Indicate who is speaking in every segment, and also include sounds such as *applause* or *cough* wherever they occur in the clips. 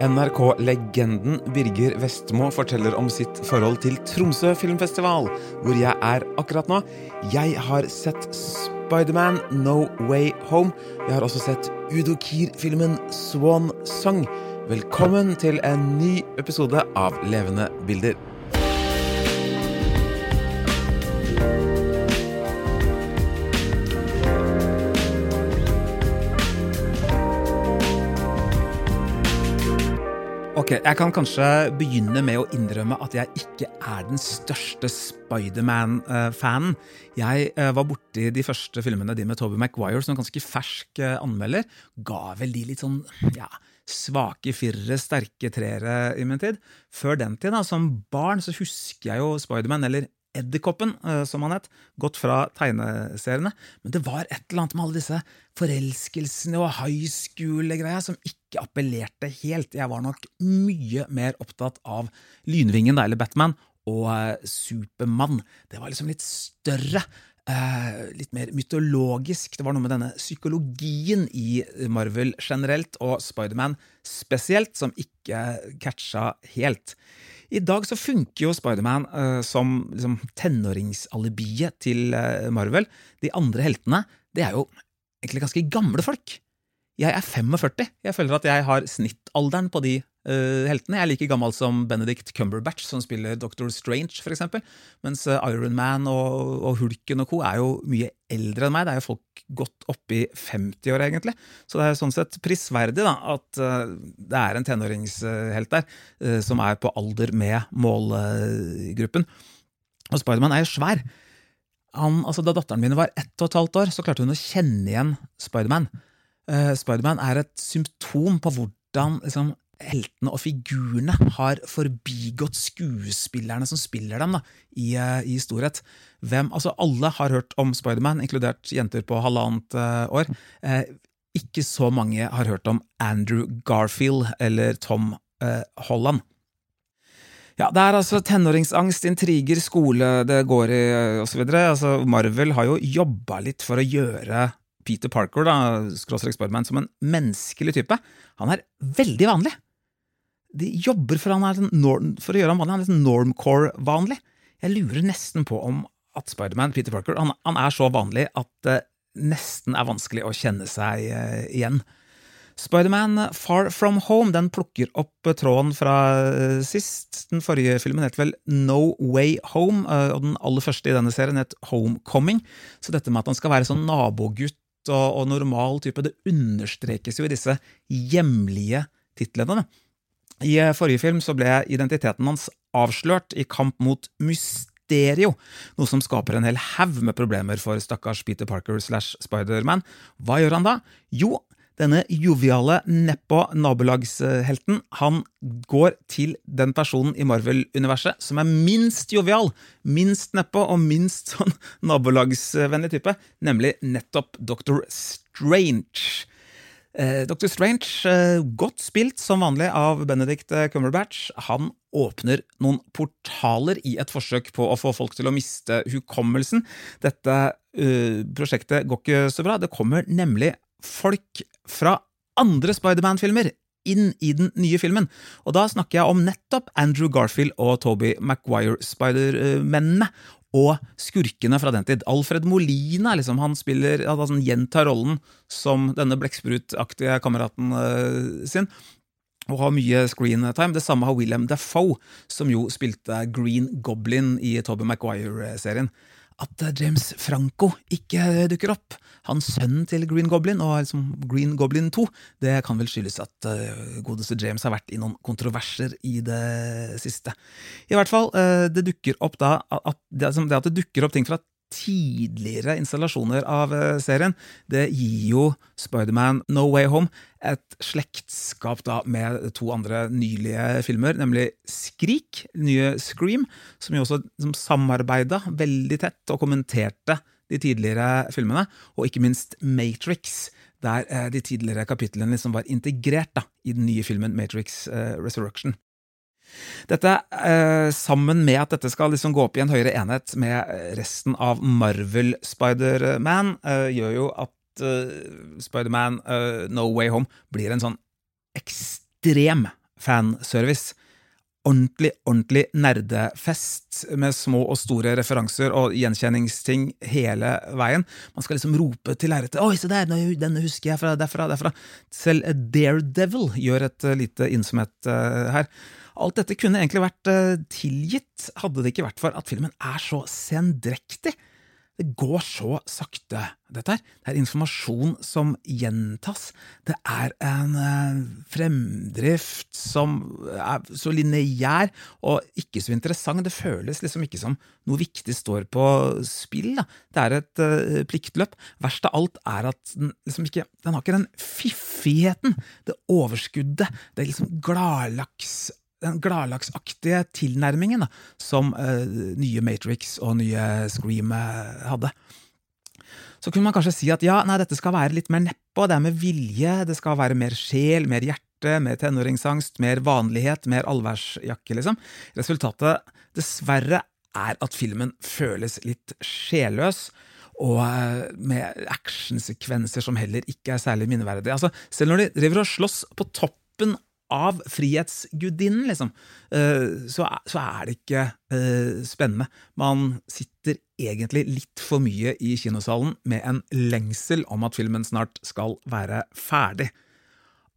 Speaker 1: NRK-legenden Birger Vestmo forteller om sitt forhold til Tromsø filmfestival, hvor jeg er akkurat nå. Jeg har sett Spiderman No Way Home. Jeg har også sett Udo Kier-filmen Swan Song. Velkommen til en ny episode av Levende bilder.
Speaker 2: Ok, Jeg kan kanskje begynne med å innrømme at jeg ikke er den største Spiderman-fanen. Jeg eh, var borti de første filmene de med Toby Maguire som ganske fersk eh, anmelder. Ga vel de litt sånn ja, svake firere, sterke treere i min tid. Før den tid, da, som barn, så husker jeg jo Spiderman, eller Edderkoppen, eh, som han het, gått fra tegneseriene. Men det var et eller annet med alle disse forelskelsene og high school-greia som ikke appellerte helt. Jeg var nok mye mer opptatt av Lynvingen, eller Batman, og uh, Supermann. Det var liksom litt større. Uh, litt mer mytologisk. Det var noe med denne psykologien i Marvel generelt, og Spiderman spesielt, som ikke catcha helt. I dag så funker jo Spiderman uh, som liksom, tenåringsalibiet til uh, Marvel. De andre heltene det er jo egentlig ganske gamle folk. Jeg er 45. Jeg føler at jeg har snittalderen på de uh, heltene. Jeg er like gammel som Benedict Cumberbatch, som spiller Doctor Strange, eksempel. Mens Ironman Iron Man og, og, Hulken og co. er jo mye eldre enn meg. Det er jo folk godt oppi 50-åra, egentlig. Så det er sånn sett prisverdig da, at uh, det er en tenåringshelt der, som er på alder med målgruppen. Og Spiderman er jo svær. Han, altså, da datteren min var ett og et halvt år, så klarte hun å kjenne igjen Spiderman. Uh, Spiderman er et symptom på hvordan liksom, heltene og figurene har forbigått skuespillerne som spiller dem, da, i, uh, i storhet. Hvem, altså Alle har hørt om Spiderman, inkludert jenter på halvannet uh, år. ikke så mange har hørt om Andrew Garfield eller Tom Holland. Ja, Det er altså tenåringsangst, intriger, skole det går i osv. Altså, Marvel har jo jobba litt for å gjøre Peter Parker da, Spiderman, som en menneskelig type. Han er veldig vanlig. De jobber for, norm, for å gjøre ham vanlig. Han er liksom normcore-vanlig. Jeg lurer nesten på om at Spiderman, Peter Parker, han, han, er så vanlig at det nesten er vanskelig å kjenne seg uh, igjen. Spiderman Far From Home den plukker opp tråden fra sist. Den forrige filmen het vel No Way Home, og den aller første i denne serien het Homecoming. Så dette med at han skal være sånn nabogutt og, og normal type, det understrekes jo i disse hjemlige titlene. I uh, forrige film så ble identiteten hans avslørt i kamp mot Mysterio, noe som skaper en hel haug med problemer for stakkars Peter Parker slash Spiderman. Hva gjør han da? Jo, denne joviale nedpå-nabolagshelten han går til den personen i Marvel-universet som er minst jovial, minst nedpå og minst sånn nabolagsvennlig type, nemlig nettopp Dr. Strange. Eh, Dr. Strange, eh, godt spilt som vanlig av Benedict Cumberbatch, han åpner noen portaler i et forsøk på å få folk til å miste hukommelsen. Dette prosjektet går ikke så bra. Det kommer nemlig folk fra andre Spiderman-filmer inn i den nye filmen. Og da snakker jeg om nettopp Andrew Garfield og Toby Maguire-Spider-mennene. Og skurkene fra den tid. Alfred Molina liksom, han spiller, han gjentar rollen som denne blekksprutaktige kameraten uh, sin og har mye screen time. Det samme har William Defoe, som jo spilte Green Goblin i Toby Maguire-serien at eh, James Franco ikke dukker opp. Hans sønn til Green Goblin og liksom Green Goblin 2. Det kan vel skyldes at uh, godeste James har vært i noen kontroverser i det siste. I hvert fall, det dukker opp da at det, at det dukker opp ting fra tidligere installasjoner av eh, serien, det gir jo Spiderman No Way Home et slektskap da med to andre nylige filmer, nemlig Skrik, nye Scream, som jo også samarbeida veldig tett og kommenterte de tidligere filmene, og ikke minst Matrix, der eh, de tidligere kapitlene liksom var integrert da, i den nye filmen Matrix eh, Resurrection. Dette, eh, sammen med at dette skal liksom gå opp i en høyere enhet med resten av Marvel Spider-Man, eh, gjør jo at eh, Spider-Man eh, No Way Home blir en sånn ekstrem fanservice. Ordentlig, ordentlig nerdefest med små og store referanser og gjenkjenningsting hele veien. Man skal liksom rope til lerretet 'Oi, se der, denne husker jeg fra derfra, derfra'. Selv Daredevil gjør et lite innsomhet her. Alt dette kunne egentlig vært tilgitt, hadde det ikke vært for at filmen er så sendrektig. Det går så sakte, dette her. Det er informasjon som gjentas. Det er en eh, fremdrift som er så lineær og ikke så interessant. Det føles liksom ikke som noe viktig står på spill. Da. Det er et uh, pliktløp. Verst av alt er at den liksom ikke Den har ikke den fiffigheten, det overskuddet, det er liksom gladlaks den gladlaksaktige tilnærmingen da, som uh, nye Matrix og nye Scream uh, hadde. Så kunne man kanskje si at ja, nei, dette skal være litt mer nedpå, det er med vilje, det skal være mer sjel, mer hjerte, mer tenåringsangst, mer vanlighet, mer allværsjakke, liksom. Resultatet, dessverre, er at filmen føles litt sjelløs og uh, med actionsekvenser som heller ikke er særlig minneverdige. Altså, selv når de driver og slåss på toppen av Frihetsgudinnen, liksom, eh, så, er det ikke eh, spennende. Man sitter egentlig litt for mye i kinosalen med en lengsel om at filmen snart skal være ferdig.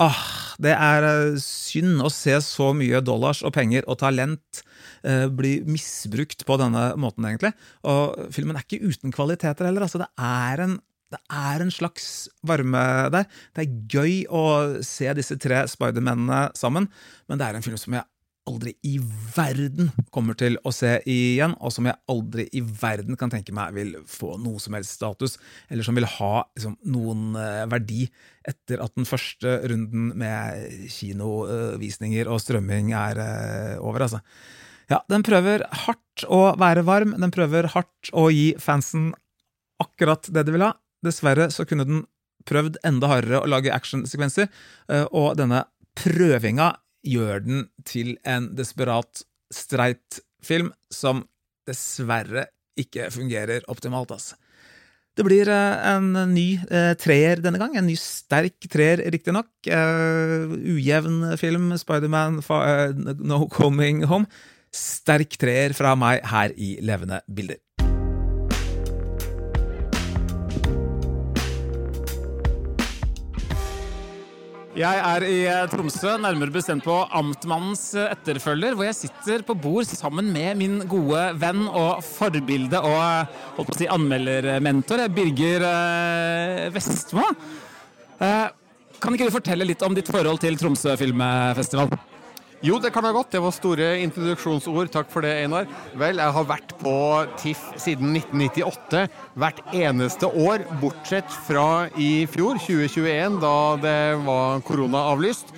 Speaker 2: Ah, det er eh, synd å se så mye dollars og penger og talent bli misbrukt på denne måten, egentlig. Og filmen er ikke uten kvaliteter heller. Altså, det er en det er en slags varme der. Det er gøy å se disse tre Spidermennene sammen, men det er en film som jeg aldri i verden kommer til å se igjen, og som jeg aldri i verden kan tenke meg vil få noe som helst status, eller som vil ha liksom, noen uh, verdi etter at den første runden med kinovisninger og strømming er uh, over. altså. Ja, den prøver hardt å være varm, den prøver hardt å gi fansen akkurat det de vil ha, Dessverre så kunne den prøvd enda hardere å lage actionsekvenser, eh, og denne prøvinga gjør den til en desperat streit-film som dessverre ikke fungerer optimalt, altså. Det blir eh, en ny eh, treer denne gang. En ny sterk treer, riktignok. Uh, ujevn film, Spiderman uh, No Coming Home. Sterk treer fra meg her i Levende bilder. Jeg er i eh, Tromsø, nærmere bestemt på Amtmannens eh, etterfølger, hvor jeg sitter på bord sammen med min gode venn og forbilde og eh, holdt på å si anmeldermentor, Birger Vestmo. Kan ikke du fortelle litt om ditt forhold til Tromsø filmfestival?
Speaker 3: Jo, det kan jeg godt. Det var store introduksjonsord. Takk for det, Einar. Vel, jeg har vært på TIFF siden 1998. Hvert eneste år, bortsett fra i fjor, 2021, da det var koronaavlyst.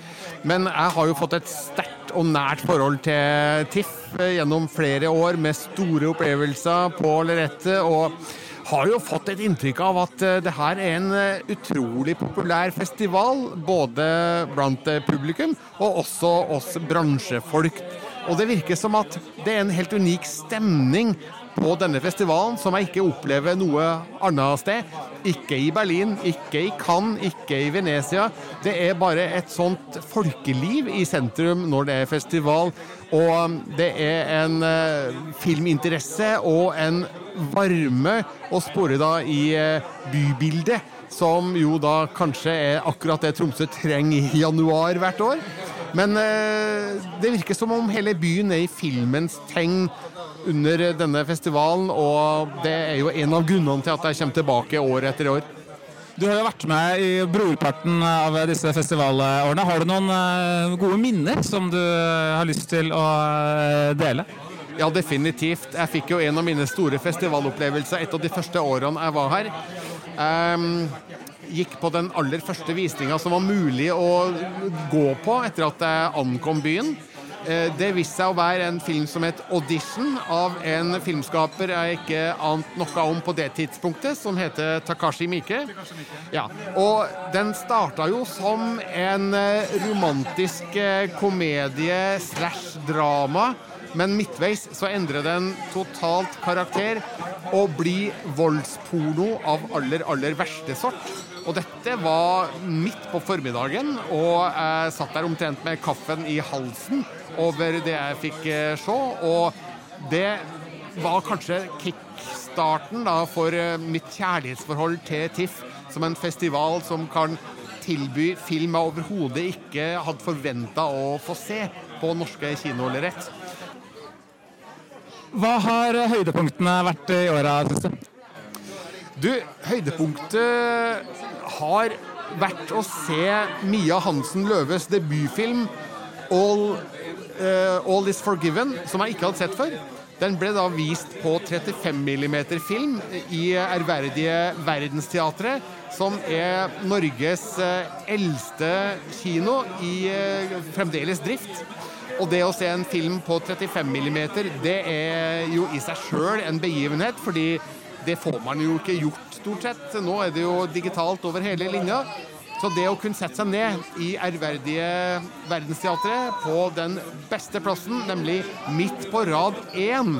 Speaker 3: Men jeg har jo fått et sterkt og nært forhold til TIFF gjennom flere år, med store opplevelser på lerretet. og har jo fått et inntrykk av at eh, det her er en eh, utrolig populær festival. Både blant eh, publikum og også oss bransjefolk. Og det virker som at det er en helt unik stemning på denne festivalen som jeg ikke opplever noe annet sted. Ikke i Berlin, ikke i Cannes, ikke i Venezia. Det er bare et sånt folkeliv i sentrum når det er festival. Og det er en filminteresse og en varme å spore da i eh, bybildet, som jo da kanskje er akkurat det Tromsø trenger i januar hvert år. Men eh, det virker som om hele byen er i filmens tegn under denne festivalen, og det er jo en av grunnene til at jeg kommer tilbake år etter år.
Speaker 2: Du har jo vært med i brorparten av disse festivalårene. Har du noen eh, gode minner som du har lyst til å dele?
Speaker 3: Ja, definitivt. Jeg fikk jo en av mine store festivalopplevelser et av de første årene jeg var her. Um, gikk på den aller første visninga som var mulig å gå på etter at jeg ankom byen. Eh, det viste seg å være en film som het 'Audition', av en filmskaper jeg ikke ante noe om på det tidspunktet, som heter Takashi Miike. Ja, og den starta jo som en eh, romantisk eh, komedie slash drama men midtveis så endrer den totalt karakter og blir voldsporno av aller, aller verste sort. Og dette var midt på formiddagen, og jeg satt der omtrent med kaffen i halsen over det jeg fikk eh, se. Og det var kanskje kickstarten da, for eh, mitt kjærlighetsforhold til TIFF som en festival som kan tilby film jeg overhodet ikke hadde forventa å få se på norske kinolerret.
Speaker 2: Hva har høydepunktene vært i åra, syns du?
Speaker 3: Du, høydepunktet har vært å se Mia Hansen Løves debutfilm All, uh, All Is Forgiven, som jeg ikke hadde sett før. Den ble da vist på 35 mm film i ærverdige Verdensteatret, som er Norges eh, eldste kino i uh, fremdeles drift. Og det å se en film på 35 mm, det er jo i seg sjøl en begivenhet, fordi det får man jo ikke gjort stort sett. Nå er det jo digitalt over hele linja. Så det å kunne sette seg ned i ærverdige Verdensteatret på den beste plassen, nemlig midt på rad én,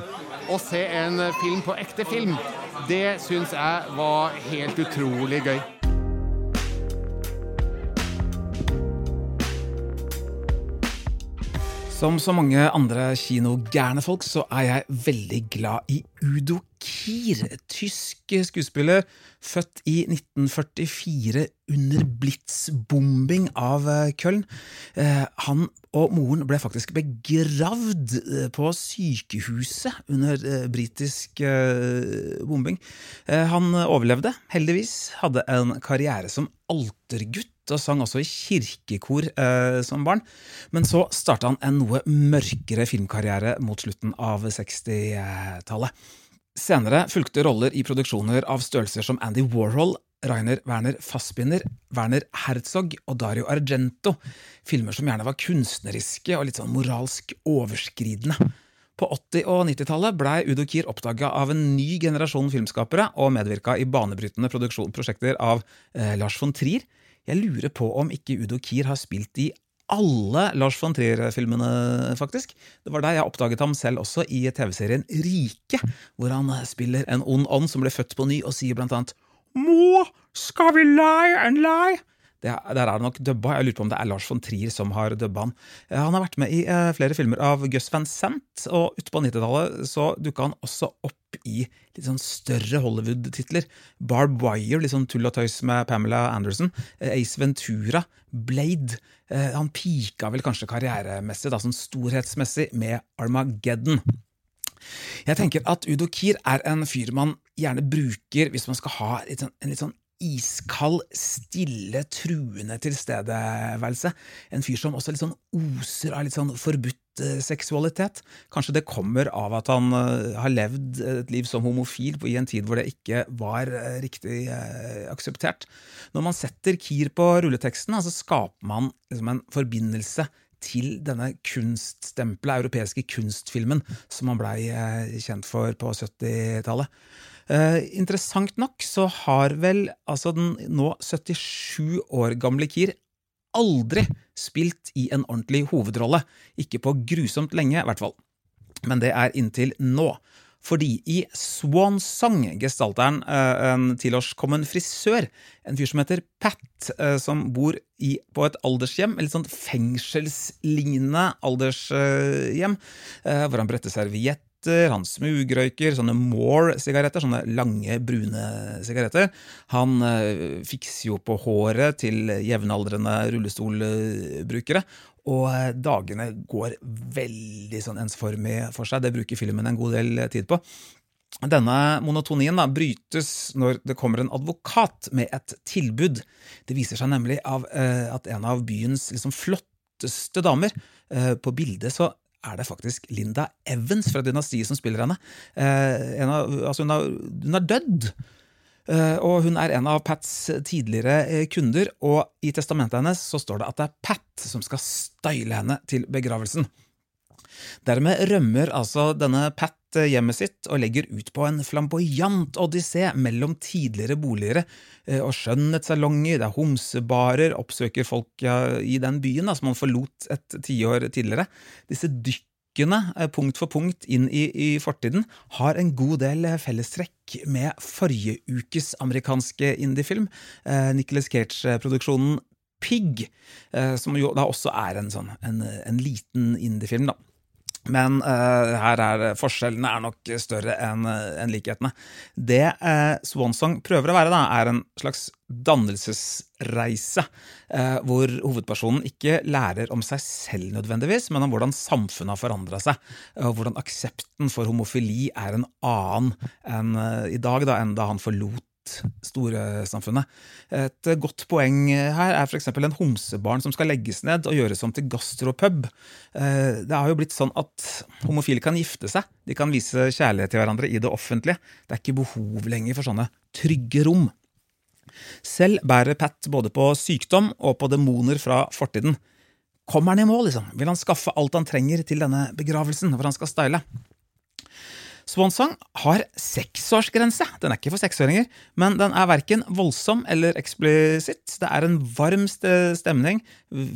Speaker 3: og se en film på ekte film, det syns jeg var helt utrolig gøy.
Speaker 2: Som så mange andre kinogærne folk, så er jeg veldig glad i Udo Kier. Tysk skuespiller, født i 1944 under blitsbombing av eh, Köln. Eh, han og moren ble faktisk begravd eh, på sykehuset under britisk bombing. Han overlevde, heldigvis, hadde en karriere som altergutt og sang også i kirkekor eh, som barn. Men så starta han en noe mørkere filmkarriere mot slutten av 60-tallet. Senere fulgte roller i produksjoner av størrelser som Andy Warhol, Rainer Werner Fassbinder, Werner Herzog og Dario Argento, filmer som gjerne var kunstneriske og litt sånn moralsk overskridende. På 80- og 90-tallet blei Udo Kier oppdaga av en ny generasjon filmskapere og medvirka i banebrytende prosjekter av eh, Lars von Trier, jeg lurer på om ikke Udo Kier har spilt i alle Lars von Trier-filmene, faktisk. Det var der jeg oppdaget ham selv også, i TV-serien Rike, hvor han spiller en ond ånd som ble født på ny og sier blant annet Må, skal vi lie and lie? Det, der er det nok dubba. Jeg lurer på om det er Lars von Trier som har dubba han. Eh, han har vært med i eh, flere filmer av Gus Van Sant, og utpå 90-tallet så dukka han også opp i litt sånn større Hollywood-titler. Barb Wire, litt sånn tull og tøys med Pamela Anderson. Eh, Ace Ventura. Blade. Han pika vel kanskje karrieremessig, da sånn storhetsmessig, med Armageddon. Jeg tenker at Udo Kier er en fyr man gjerne bruker hvis man skal ha sånn, en litt sånn iskald, stille, truende tilstedeværelse. En fyr som også litt sånn oser av litt sånn forbudt eh, seksualitet. Kanskje det kommer av at han uh, har levd et liv som homofil i en tid hvor det ikke var uh, riktig akseptert. Når man setter Kier på rulleteksten, så altså skaper man liksom en forbindelse til denne kunststempelet, europeiske kunstfilmen, som han blei kjent for på 70-tallet. Uh, interessant nok så har vel altså den nå 77 år gamle Kier aldri spilt i en ordentlig hovedrolle. Ikke på grusomt lenge, i hvert fall. Men det er inntil nå. Fordi i Swan Song gestalter han uh, en tilårskommen frisør, en fyr som heter Pat, uh, som bor i, på et aldershjem, et litt sånn fengselslignende aldershjem, hvor han bretter serviett sigaretter, han smugrøyker sånne More-sigaretter, sånne lange, brune sigaretter. Han øh, fikser jo på håret til jevnaldrende rullestolbrukere. Og eh, dagene går veldig sånn ensformig for seg. Det bruker filmen en god del tid på. Denne monotonien da, brytes når det kommer en advokat med et tilbud. Det viser seg nemlig av, eh, at en av byens liksom, flotteste damer eh, På bildet så er det faktisk Linda Evans fra Dynastiet som spiller henne. Eh, av, altså hun, har, hun er dødd. Uh, og hun er en av Pats tidligere uh, kunder, og i testamentet hennes så står det at det er Pat som skal style henne til begravelsen. Dermed rømmer altså denne Pat uh, hjemmet sitt og legger ut på en flamboyant odyssé mellom tidligere boliger og skjønnhetssalonger, det er homsebarer, oppsøker folk i den byen da, som han forlot et tiår tidligere. Disse dykkene, eh, punkt for punkt inn i, i fortiden har en god del fellestrekk med forrige ukes amerikanske indiefilm, eh, Nicholas Cage-produksjonen Pig, eh, som jo da også er en, sånn, en, en liten indiefilm. da. Men uh, her er forskjellene er nok større enn en likhetene. Det uh, Swansong prøver å være, da, er en slags dannelsesreise, uh, hvor hovedpersonen ikke lærer om seg selv nødvendigvis, men om hvordan samfunnet har forandra seg, og hvordan aksepten for homofili er en annen enn i dag, da, enn da han forlot storesamfunnet. Et godt poeng her er f.eks. en homsebarn som skal legges ned og gjøres om til gastropub. Eh, det har jo blitt sånn at homofile kan gifte seg, de kan vise kjærlighet til hverandre i det offentlige. Det er ikke behov lenger for sånne trygge rom. Selv bærer Pat både på sykdom og på demoner fra fortiden. Kommer han i mål, liksom? Vil han skaffe alt han trenger til denne begravelsen, hvor han skal style? Swansong har seksårsgrense. Den er ikke for seksåringer, men den er verken voldsom eller eksplisitt. Det er en varm stemning,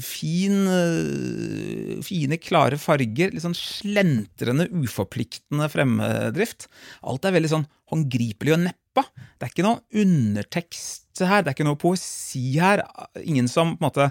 Speaker 2: fin, øh, fine, klare farger, litt sånn slentrende, uforpliktende fremdrift. Alt er veldig sånn håndgripelig og neppa. Det er ikke noe undertekst her, det er ikke noe poesi her. Ingen som på en måte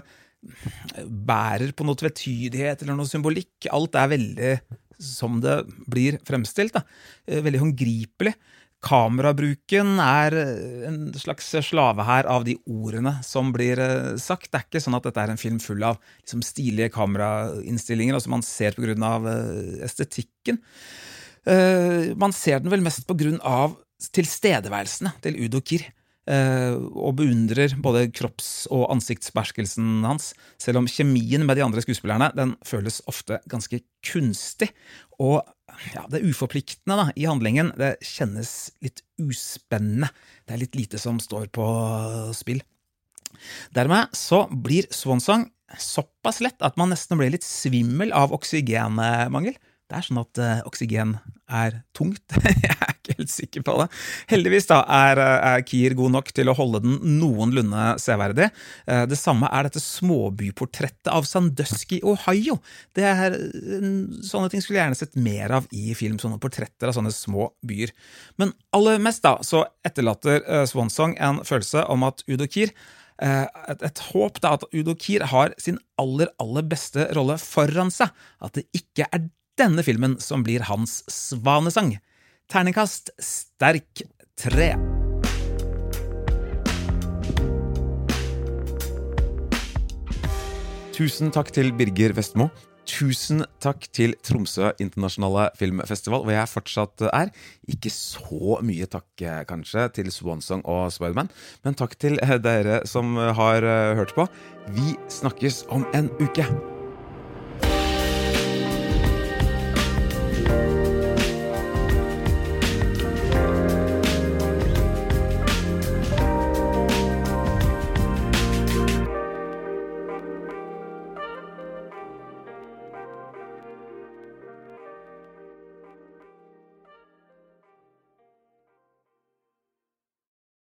Speaker 2: bærer på noe tvetydighet eller noe symbolikk. Alt er veldig som det blir fremstilt. Da. Eh, veldig håndgripelig. Kamerabruken er eh, en slags slave her av de ordene som blir eh, sagt. Det er ikke sånn at dette er en film full av liksom, stilige kamerainnstillinger, altså man ser av estetikken. Man ser den vel mest av tilstedeværelsene til Udo Kir. Eh, og beundrer både kropps- og ansiktsbeherskelsen hans, selv om kjemien med de andre skuespillerne den føles ofte ganske kunstig. Og ja, det uforpliktende da, i handlingen det kjennes litt uspennende. Det er litt lite som står på spill. Dermed så blir Swansong såpass lett at man nesten blir litt svimmel av oksygenmangel. Det er sånn at uh, oksygen er tungt. *laughs* jeg er ikke helt sikker på det. Heldigvis da, er, eh, er Kier god nok til å holde den noenlunde severdig. Uh, det samme er dette småbyportrettet av Sandusky, Ohio. Det er, sånne ting skulle jeg gjerne sett mer av i film. Sånne portretter av sånne små byer. Men aller mest da, så etterlater uh, Swansong en følelse om at Udo Kier et, et, håp da at Udo Kier har sin aller, aller beste rolle foran seg. At det ikke er denne filmen som blir hans svanesang. Terningkast sterk tre.
Speaker 1: Tusen takk til Birger Vestmo. Tusen takk til Tromsø internasjonale filmfestival, hvor jeg fortsatt er. Ikke så mye takk, kanskje, til Swansong og Spiderman, men takk til dere som har hørt på. Vi snakkes om en uke.